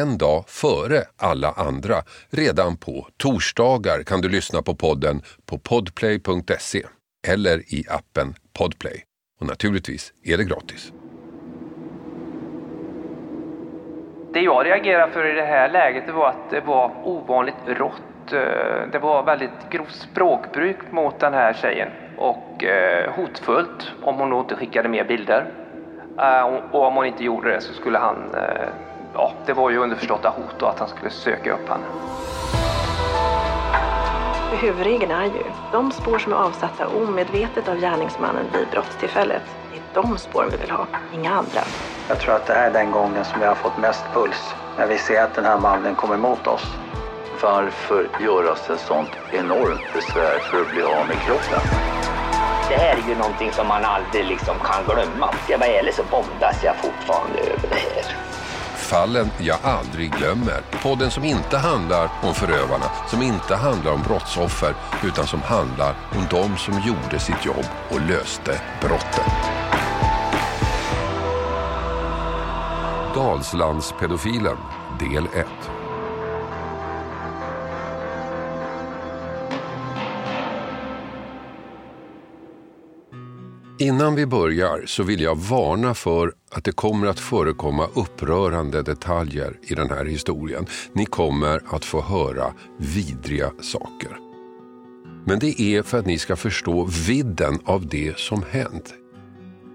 en dag före alla andra. Redan på torsdagar kan du lyssna på podden på podplay.se eller i appen Podplay. Och naturligtvis är det gratis. Det jag reagerade för i det här läget det var att det var ovanligt rått. Eh, det var väldigt grovt språkbruk mot den här tjejen och eh, hotfullt om hon då inte skickade mer bilder. Eh, och- om hon inte gjorde det så skulle han, ja det var ju underförstådda hot då att han skulle söka upp henne. Huvudregeln är ju, de spår som är avsatta omedvetet av gärningsmannen vid brottstillfället, det är de spåren vi vill ha, inga andra. Jag tror att det här är den gången som jag har fått mest puls. När vi ser att den här mannen kommer emot oss. Varför göras ett sånt enormt besvär för att bli av med kroppen? Det här är ju någonting som man aldrig liksom kan glömma. Ska jag vara ärlig så bondas jag fortfarande över det här. Fallen jag aldrig glömmer. Podden som inte handlar om förövarna, som inte handlar om brottsoffer, utan som handlar om de som gjorde sitt jobb och löste brotten. Dalslandspedofilen, del 1. Innan vi börjar så vill jag varna för att det kommer att förekomma upprörande detaljer i den här historien. Ni kommer att få höra vidriga saker. Men det är för att ni ska förstå vidden av det som hänt.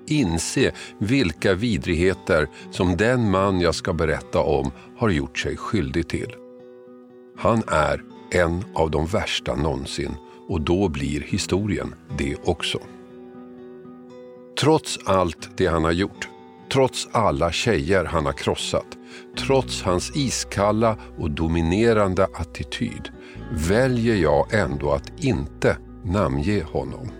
Inse vilka vidrigheter som den man jag ska berätta om har gjort sig skyldig till. Han är en av de värsta någonsin och då blir historien det också. Trots allt det han har gjort, trots alla tjejer han har krossat, trots hans iskalla och dominerande attityd väljer jag ändå att inte namnge honom.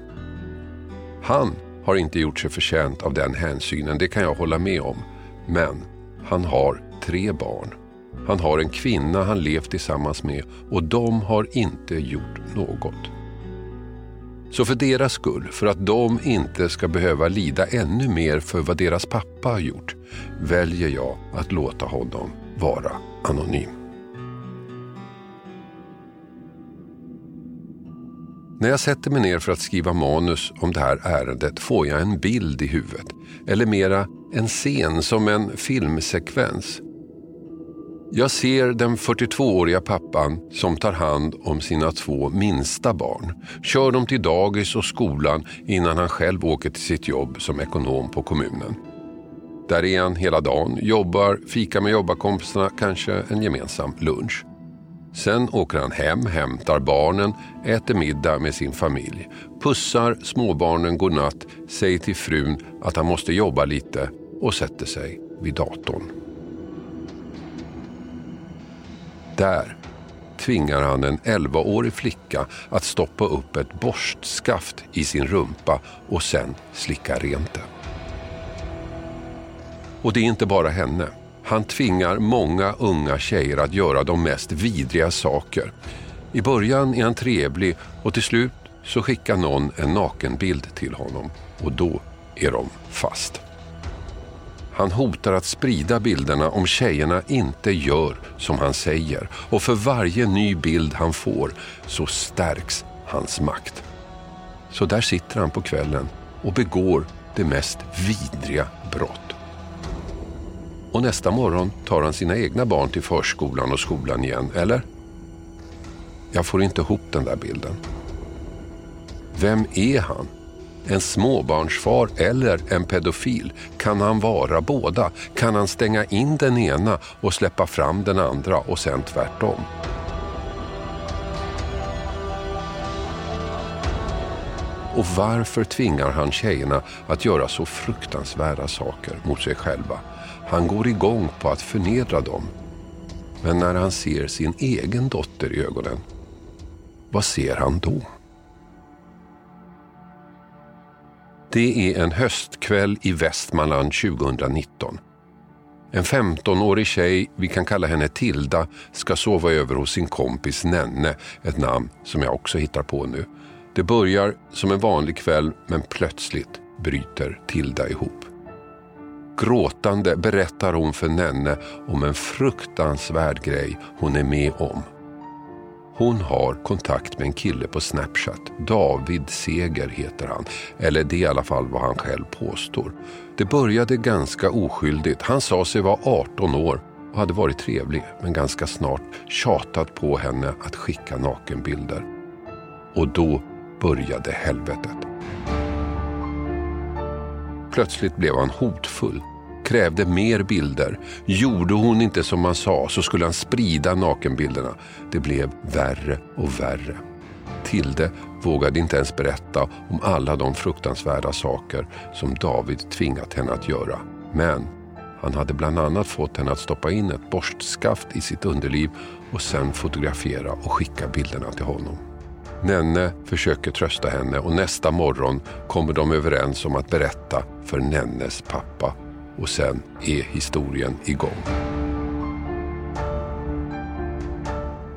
Han har inte gjort sig förtjänt av den hänsynen, det kan jag hålla med om. Men han har tre barn. Han har en kvinna han levt tillsammans med och de har inte gjort något. Så för deras skull, för att de inte ska behöva lida ännu mer för vad deras pappa har gjort, väljer jag att låta honom vara anonym. När jag sätter mig ner för att skriva manus om det här ärendet får jag en bild i huvudet. Eller mera en scen som en filmsekvens. Jag ser den 42-åriga pappan som tar hand om sina två minsta barn. Kör dem till dagis och skolan innan han själv åker till sitt jobb som ekonom på kommunen. Där är han hela dagen, jobbar, fikar med jobbarkompisarna, kanske en gemensam lunch. Sen åker han hem, hämtar barnen, äter middag med sin familj. Pussar småbarnen godnatt, säger till frun att han måste jobba lite och sätter sig vid datorn. Där tvingar han en 11-årig flicka att stoppa upp ett borstskaft i sin rumpa och sen slicka rent det. Och det är inte bara henne. Han tvingar många unga tjejer att göra de mest vidriga saker. I början är han trevlig och till slut så skickar någon en nakenbild till honom och då är de fast. Han hotar att sprida bilderna om tjejerna inte gör som han säger och för varje ny bild han får så stärks hans makt. Så där sitter han på kvällen och begår det mest vidriga brott. Och nästa morgon tar han sina egna barn till förskolan och skolan igen, eller? Jag får inte ihop den där bilden. Vem är han? En småbarnsfar eller en pedofil? Kan han vara båda? Kan han stänga in den ena och släppa fram den andra och sen tvärtom? Och varför tvingar han tjejerna att göra så fruktansvärda saker mot sig själva? Han går igång på att förnedra dem. Men när han ser sin egen dotter i ögonen, vad ser han då? Det är en höstkväll i Västmanland 2019. En 15-årig tjej, vi kan kalla henne Tilda, ska sova över hos sin kompis Nenne, ett namn som jag också hittar på nu. Det börjar som en vanlig kväll men plötsligt bryter Tilda ihop. Gråtande berättar hon för Nenne om en fruktansvärd grej hon är med om. Hon har kontakt med en kille på Snapchat. David Seger heter han. Eller det är i alla fall vad han själv påstår. Det började ganska oskyldigt. Han sa sig vara 18 år och hade varit trevlig men ganska snart tjatat på henne att skicka nakenbilder. Och då började helvetet. Plötsligt blev han hotfull krävde mer bilder. Gjorde hon inte som man sa så skulle han sprida nakenbilderna. Det blev värre och värre. Tilde vågade inte ens berätta om alla de fruktansvärda saker som David tvingat henne att göra. Men han hade bland annat fått henne att stoppa in ett borstskaft i sitt underliv och sen fotografera och skicka bilderna till honom. Nenne försöker trösta henne och nästa morgon kommer de överens om att berätta för Nennes pappa och sen är historien igång.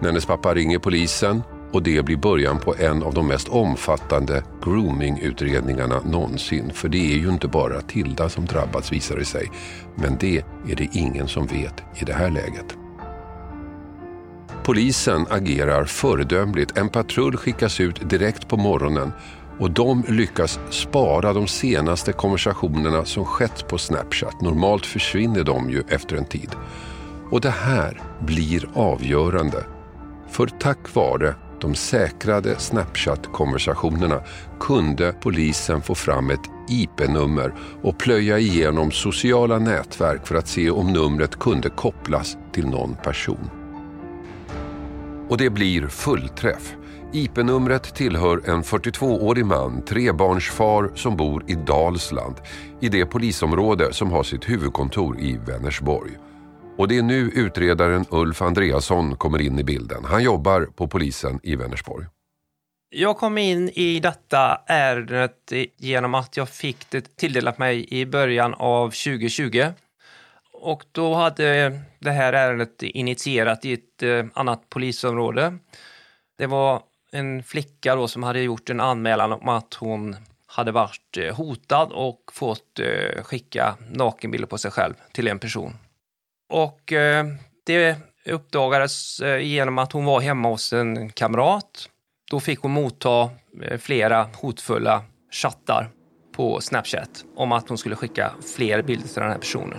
Nennes pappa ringer polisen och det blir början på en av de mest omfattande groomingutredningarna någonsin. För det är ju inte bara Tilda som drabbats visar det sig. Men det är det ingen som vet i det här läget. Polisen agerar föredömligt. En patrull skickas ut direkt på morgonen och de lyckas spara de senaste konversationerna som skett på Snapchat. Normalt försvinner de ju efter en tid. Och det här blir avgörande. För tack vare de säkrade Snapchat-konversationerna kunde polisen få fram ett IP-nummer och plöja igenom sociala nätverk för att se om numret kunde kopplas till någon person. Och det blir fullträff. IP-numret tillhör en 42-årig man, trebarnsfar som bor i Dalsland i det polisområde som har sitt huvudkontor i Vänersborg. Och det är nu utredaren Ulf Andreasson kommer in i bilden. Han jobbar på polisen i Vänersborg. Jag kom in i detta ärendet genom att jag fick det tilldelat mig i början av 2020. Och då hade det här ärendet initierat i ett eh, annat polisområde. Det var en flicka då som hade gjort en anmälan om att hon hade varit eh, hotad och fått eh, skicka nakenbilder på sig själv till en person. Och eh, det uppdagades genom att hon var hemma hos en kamrat. Då fick hon motta flera hotfulla chattar på Snapchat om att hon skulle skicka fler bilder till den här personen.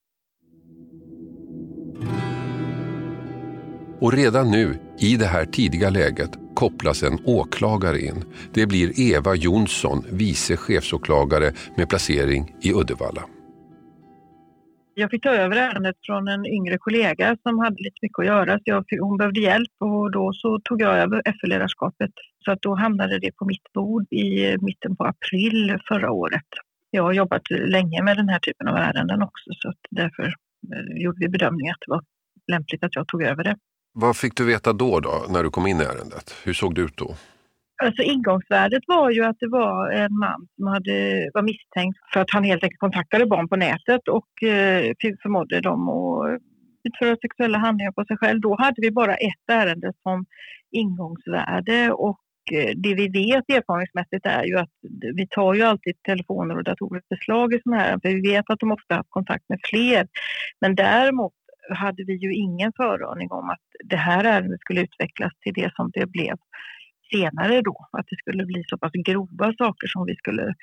Och redan nu, i det här tidiga läget, kopplas en åklagare in. Det blir Eva Jonsson, vice chefsåklagare med placering i Uddevalla. Jag fick ta över ärendet från en yngre kollega som hade lite mycket att göra. Så jag fick, hon behövde hjälp och då så tog jag över FL-ledarskapet. Så att då hamnade det på mitt bord i mitten på april förra året. Jag har jobbat länge med den här typen av ärenden också så att därför eh, gjorde vi bedömningen att det var lämpligt att jag tog över det. Vad fick du veta då, då när du kom in i ärendet? Hur såg det ut då? Alltså ingångsvärdet var ju att det var en man som hade, var misstänkt för att han helt enkelt kontaktade barn på nätet och eh, förmådde dem att utföra sexuella handlingar på sig själv. Då hade vi bara ett ärende som ingångsvärde och eh, det vi vet erfarenhetsmässigt är ju att vi tar ju alltid telefoner och datorer beslag i sådana här, för vi vet att de ofta har kontakt med fler. Men däremot hade vi ju ingen föraning om att det här ärendet skulle utvecklas till det som det blev senare då, att det skulle bli så pass grova saker som vi skulle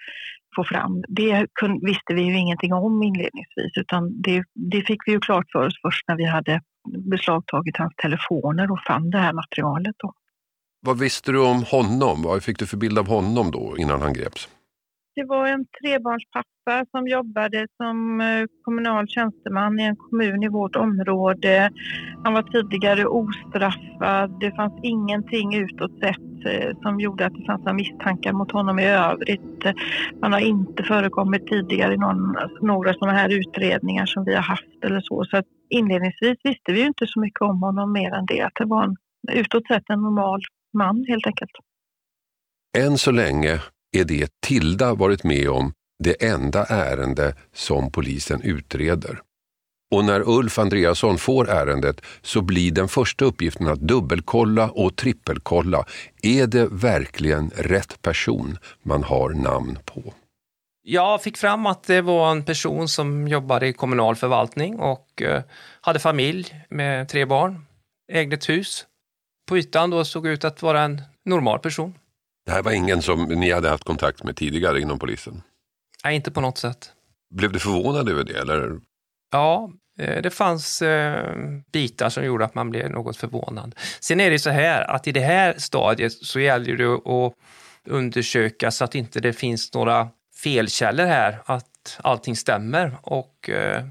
få fram. Det visste vi ju ingenting om inledningsvis utan det, det fick vi ju klart för oss först när vi hade beslagtagit hans telefoner och fann det här materialet. Då. Vad visste du om honom? Vad fick du för bild av honom då innan han greps? Det var en trebarnspappa som jobbade som eh, kommunal tjänsteman i en kommun i vårt område. Han var tidigare ostraffad. Det fanns ingenting utåt sett eh, som gjorde att det fanns några misstankar mot honom i övrigt. Han har inte förekommit tidigare i någon, några sådana här utredningar som vi har haft eller så. Så att inledningsvis visste vi ju inte så mycket om honom mer än det att det var en, utåt sett en normal man helt enkelt. Än så länge är det Tilda varit med om det enda ärende som polisen utreder. Och när Ulf Andreasson får ärendet så blir den första uppgiften att dubbelkolla och trippelkolla. Är det verkligen rätt person man har namn på? Jag fick fram att det var en person som jobbade i kommunal förvaltning och eh, hade familj med tre barn, ägde ett hus. På ytan då såg ut att vara en normal person. Det här var ingen som ni hade haft kontakt med tidigare inom polisen? Nej, inte på något sätt. Blev du förvånad över det? Eller? Ja, eh, det fanns eh, bitar som gjorde att man blev något förvånad. Sen är det så här att i det här stadiet så gäller det att undersöka så att inte det finns några felkällor här, att allting stämmer. Och eh,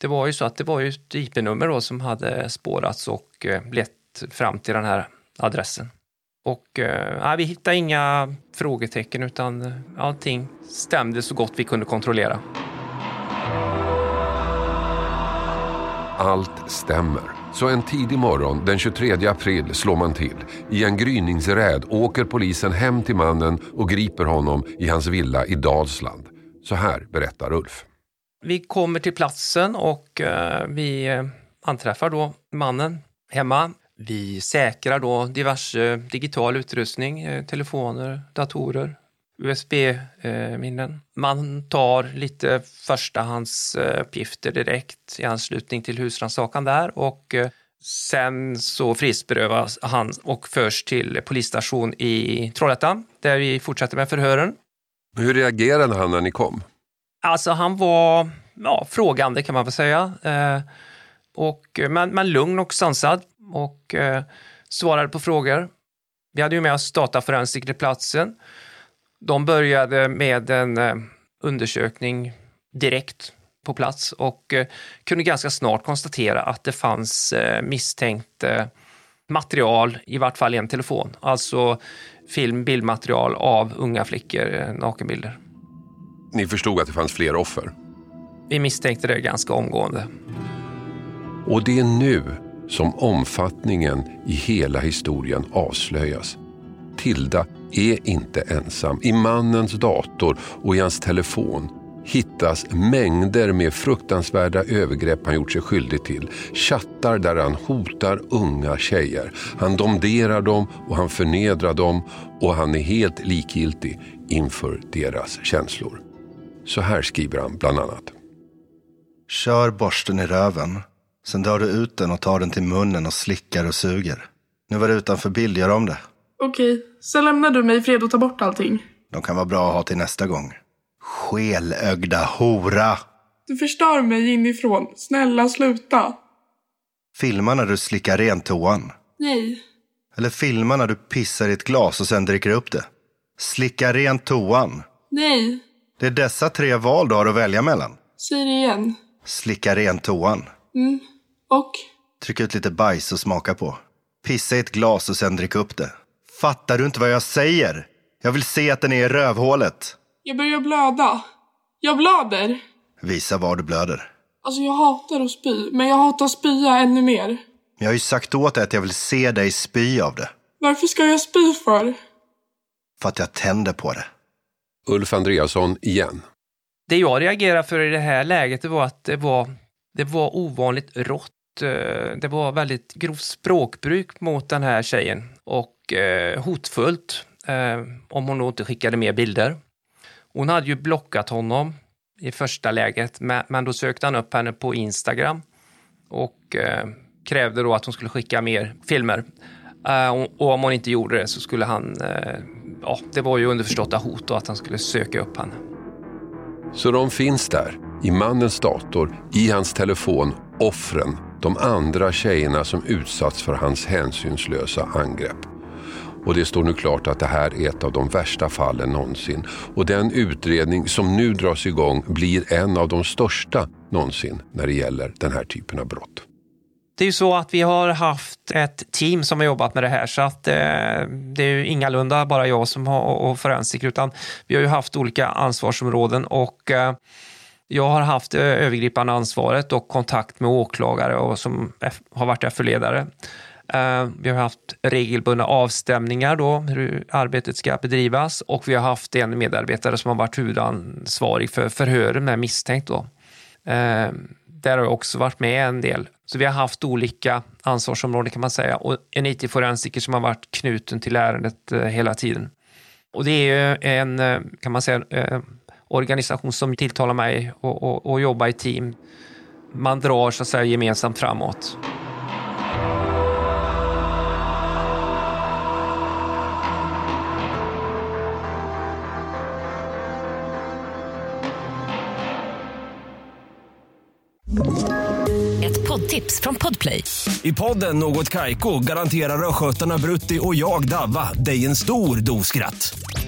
det var ju så att det var ju ett IP-nummer som hade spårats och lett fram till den här adressen. Och eh, vi hittade inga frågetecken utan allting stämde så gott vi kunde kontrollera. Allt stämmer. Så en tidig morgon den 23 april slår man till. I en gryningsräd åker polisen hem till mannen och griper honom i hans villa i Dalsland. Så här berättar Ulf. Vi kommer till platsen och eh, vi eh, anträffar då mannen hemma. Vi säkrar då diverse digital utrustning, eh, telefoner, datorer, USB-minnen. Man tar lite förstahandsuppgifter direkt i anslutning till husrannsakan där och sen så frihetsberövas han och förs till polisstation i Trollhättan där vi fortsätter med förhören. Hur reagerade han när ni kom? Alltså han var ja, frågande kan man väl säga. Eh, och, men, men lugn och sansad och eh, svarade på frågor. Vi hade ju med oss dataforensiker till platsen. De började med en eh, undersökning direkt på plats och eh, kunde ganska snart konstatera att det fanns eh, misstänkt eh, material, i vart fall i en telefon. Alltså film, bildmaterial av unga flickor, eh, nakenbilder. Ni förstod att det fanns fler offer? Vi misstänkte det ganska omgående. Och det är nu som omfattningen i hela historien avslöjas. Tilda är inte ensam. I mannens dator och i hans telefon hittas mängder med fruktansvärda övergrepp han gjort sig skyldig till. Chattar där han hotar unga tjejer. Han domderar dem och han förnedrar dem och han är helt likgiltig inför deras känslor. Så här skriver han bland annat. Kör borsten i röven. Sen drar du ut den och tar den till munnen och slickar och suger. Nu var det utanför bild, gör om det. Okej, sen lämnar du mig i fred och tar bort allting. De kan vara bra att ha till nästa gång. Skelögda hora! Du förstör mig inifrån. Snälla sluta. Filma när du slickar rent toan. Nej. Eller filma när du pissar i ett glas och sen dricker upp det. Slicka rent toan. Nej. Det är dessa tre val du har att välja mellan. Säg det igen. Slicka rent toan. Mm. Och? Tryck ut lite bajs och smaka på. Pissa i ett glas och sen drick upp det. Fattar du inte vad jag säger? Jag vill se att den är i rövhålet. Jag börjar blöda. Jag blöder. Visa var du blöder. Alltså jag hatar att spy, men jag hatar spya ännu mer. Jag har ju sagt åt dig att jag vill se dig spy av det. Varför ska jag spy för? För att jag tänder på det. Ulf Andreasson igen. Det jag reagerade för i det här läget det var att det var, det var ovanligt rått. Eh, det var väldigt grovt språkbruk mot den här tjejen och eh, hotfullt eh, om hon då inte skickade mer bilder. Hon hade ju blockat honom i första läget, men då sökte han upp henne på Instagram och krävde då att hon skulle skicka mer filmer. Och om hon inte gjorde det så skulle han, ja, det var ju underförståtta hot och att han skulle söka upp henne. Så de finns där, i mannens dator, i hans telefon, offren, de andra tjejerna som utsatts för hans hänsynslösa angrepp. Och det står nu klart att det här är ett av de värsta fallen någonsin. Och den utredning som nu dras igång blir en av de största någonsin när det gäller den här typen av brott. Det är ju så att vi har haft ett team som har jobbat med det här så att eh, det är ju ingalunda bara jag som har och forensiker utan vi har ju haft olika ansvarsområden och eh, jag har haft det övergripande ansvaret och kontakt med åklagare och som har varit FU-ledare. Eh, vi har haft regelbundna avstämningar då, hur arbetet ska bedrivas och vi har haft en medarbetare som har varit huvudansvarig för förhören med misstänkt. Då. Eh, där har jag också varit med en del. Så vi har haft olika ansvarsområden kan man säga och en IT-forensiker som har varit knuten till ärendet hela tiden. Och det är ju en, kan man säga, organisation som tilltalar mig och, och, och jobba i team. Man drar så att säga gemensamt framåt. Ett poddtips från Podplay. I podden Något Kaiko garanterar östgötarna Brutti och jag, Davva, dig en stor dos skratt.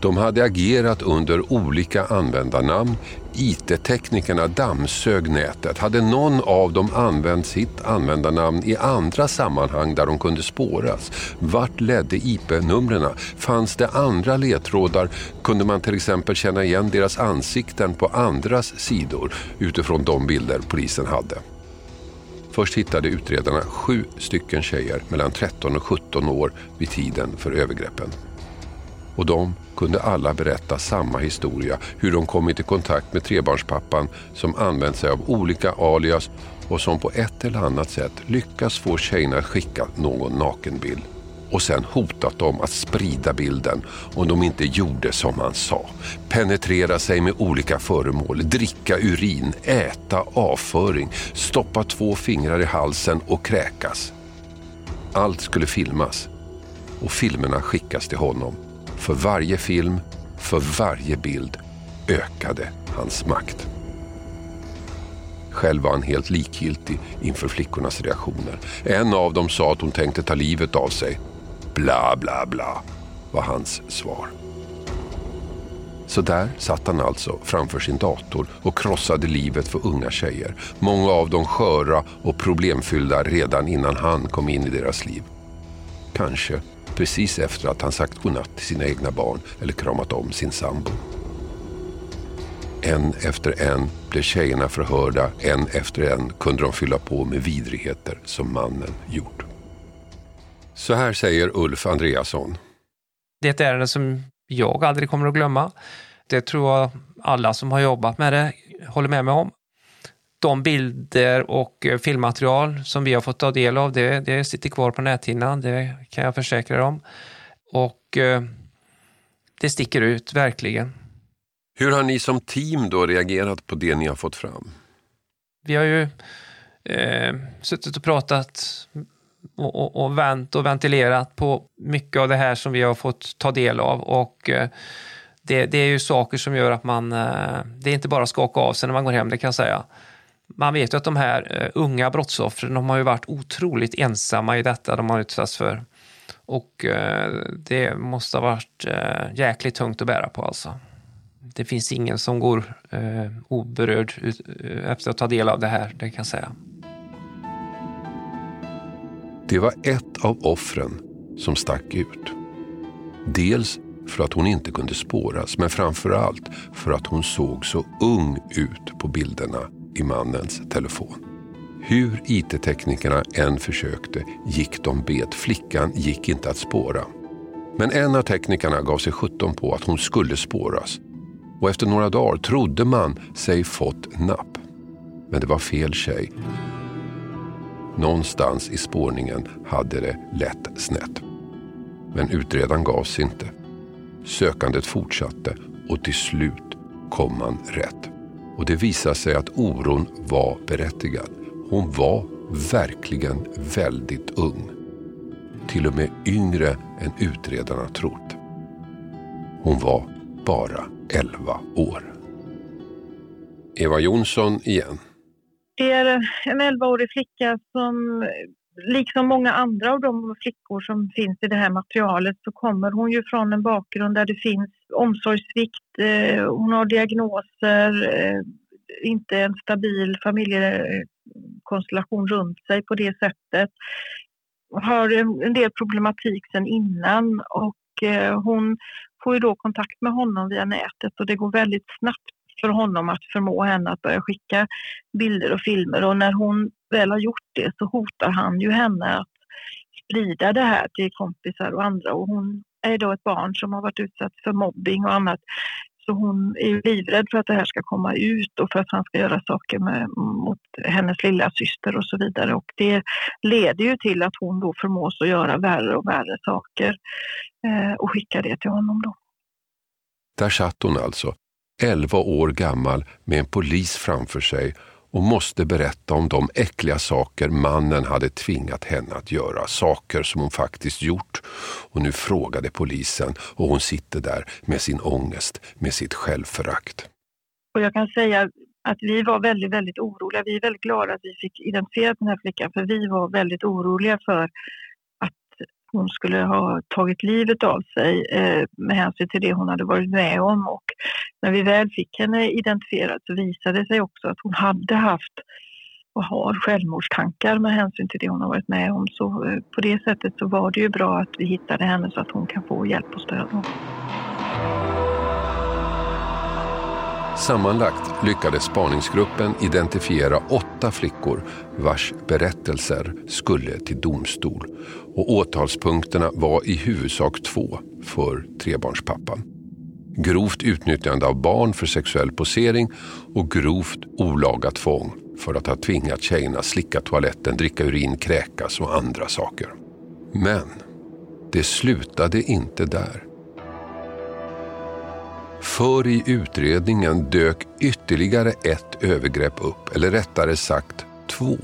De hade agerat under olika användarnamn. IT-teknikerna dammsög nätet. Hade någon av dem använt sitt användarnamn i andra sammanhang där de kunde spåras? Vart ledde IP-numren? Fanns det andra ledtrådar? Kunde man till exempel känna igen deras ansikten på andras sidor utifrån de bilder polisen hade? Först hittade utredarna sju stycken tjejer mellan 13 och 17 år vid tiden för övergreppen. Och de kunde alla berätta samma historia, hur de kommit i kontakt med trebarnspappan som använt sig av olika alias och som på ett eller annat sätt lyckas få tjejerna att skicka någon nakenbild och sen hotat dem att sprida bilden om de inte gjorde som han sa. Penetrera sig med olika föremål, dricka urin, äta avföring, stoppa två fingrar i halsen och kräkas. Allt skulle filmas och filmerna skickas till honom. För varje film, för varje bild ökade hans makt. Själv var han helt likgiltig inför flickornas reaktioner. En av dem sa att hon tänkte ta livet av sig. Bla, bla, bla, var hans svar. Så där satt han alltså framför sin dator och krossade livet för unga tjejer. Många av dem sköra och problemfyllda redan innan han kom in i deras liv. Kanske precis efter att han sagt godnatt till sina egna barn eller kramat om sin sambo. En efter en blev tjejerna förhörda, en efter en kunde de fylla på med vidrigheter som mannen gjort. Så här säger Ulf Andreasson. Det är ett ärende som jag aldrig kommer att glömma. Det tror jag alla som har jobbat med det håller med mig om. De bilder och eh, filmmaterial som vi har fått ta del av, det, det sitter kvar på näthinnan, det kan jag försäkra er om. Och eh, det sticker ut, verkligen. Hur har ni som team då reagerat på det ni har fått fram? Vi har ju eh, suttit och pratat och, och, och vänt och ventilerat på mycket av det här som vi har fått ta del av. Och eh, det, det, är ju saker som gör att man, eh, det är inte bara att skaka av sig när man går hem, det kan jag säga. Man vet ju att de här eh, unga brottsoffren, de har ju varit otroligt ensamma i detta de har utsatts för. Och eh, det måste ha varit eh, jäkligt tungt att bära på alltså. Det finns ingen som går eh, oberörd ut, eh, efter att ta del av det här, det kan jag säga. Det var ett av offren som stack ut. Dels för att hon inte kunde spåras, men framför allt för att hon såg så ung ut på bilderna i mannens telefon. Hur IT-teknikerna än försökte gick de bet. Flickan gick inte att spåra. Men en av teknikerna gav sig sjutton på att hon skulle spåras. Och efter några dagar trodde man sig fått napp. Men det var fel tjej. Någonstans i spårningen hade det lätt snett. Men utredaren gav sig inte. Sökandet fortsatte och till slut kom man rätt. Och det visade sig att oron var berättigad. Hon var verkligen väldigt ung. Till och med yngre än utredarna trott. Hon var bara 11 år. Eva Jonsson igen. Det är en 11-årig flicka som, liksom många andra av de flickor som finns i det här materialet, så kommer hon ju från en bakgrund där det finns omsorgssvikt, eh, hon har diagnoser, eh, inte en stabil familjekonstellation runt sig på det sättet. Har en del problematik sedan innan och eh, hon får ju då kontakt med honom via nätet och det går väldigt snabbt för honom att förmå henne att börja skicka bilder och filmer och när hon väl har gjort det så hotar han ju henne att sprida det här till kompisar och andra och hon är då ett barn som har varit utsatt för mobbing och annat. Så hon är livrädd för att det här ska komma ut och för att han ska göra saker med, mot hennes lilla syster och så vidare. Och det leder ju till att hon då förmås att göra värre och värre saker eh, och skicka det till honom då. Där satt hon alltså, 11 år gammal med en polis framför sig och måste berätta om de äckliga saker mannen hade tvingat henne att göra. Saker som hon faktiskt gjort. Och nu frågade polisen och hon sitter där med sin ångest, med sitt självförakt. Och jag kan säga att vi var väldigt, väldigt oroliga. Vi är väldigt glada att vi fick identifiera den här flickan för vi var väldigt oroliga för hon skulle ha tagit livet av sig eh, med hänsyn till det hon hade varit med om. Och när vi väl fick henne identifierad så visade det sig också att hon hade haft och har självmordstankar med hänsyn till det hon har varit med om. Så eh, på det sättet så var det ju bra att vi hittade henne så att hon kan få hjälp och stöd. Sammanlagt lyckades spaningsgruppen identifiera åtta flickor vars berättelser skulle till domstol. Och åtalspunkterna var i huvudsak två för trebarnspappan. Grovt utnyttjande av barn för sexuell posering och grovt olaga tvång för att ha tvingat tjejerna slicka toaletten, dricka urin, kräkas och andra saker. Men det slutade inte där. För i utredningen dök ytterligare ett övergrepp upp, eller rättare sagt två.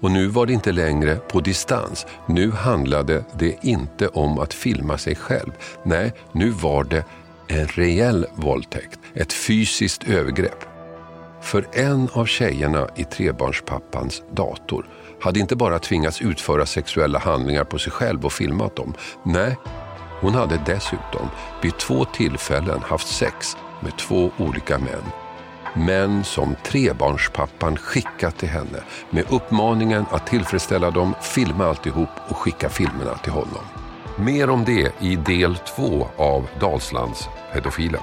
Och nu var det inte längre på distans. Nu handlade det inte om att filma sig själv. Nej, nu var det en reell våldtäkt, ett fysiskt övergrepp. För en av tjejerna i trebarnspappans dator hade inte bara tvingats utföra sexuella handlingar på sig själv och filmat dem. Nej, hon hade dessutom vid två tillfällen haft sex med två olika män. Män som trebarnspappan skickat till henne med uppmaningen att tillfredsställa dem, filma alltihop och skicka filmerna till honom. Mer om det i del två av Dalslands pedofilen.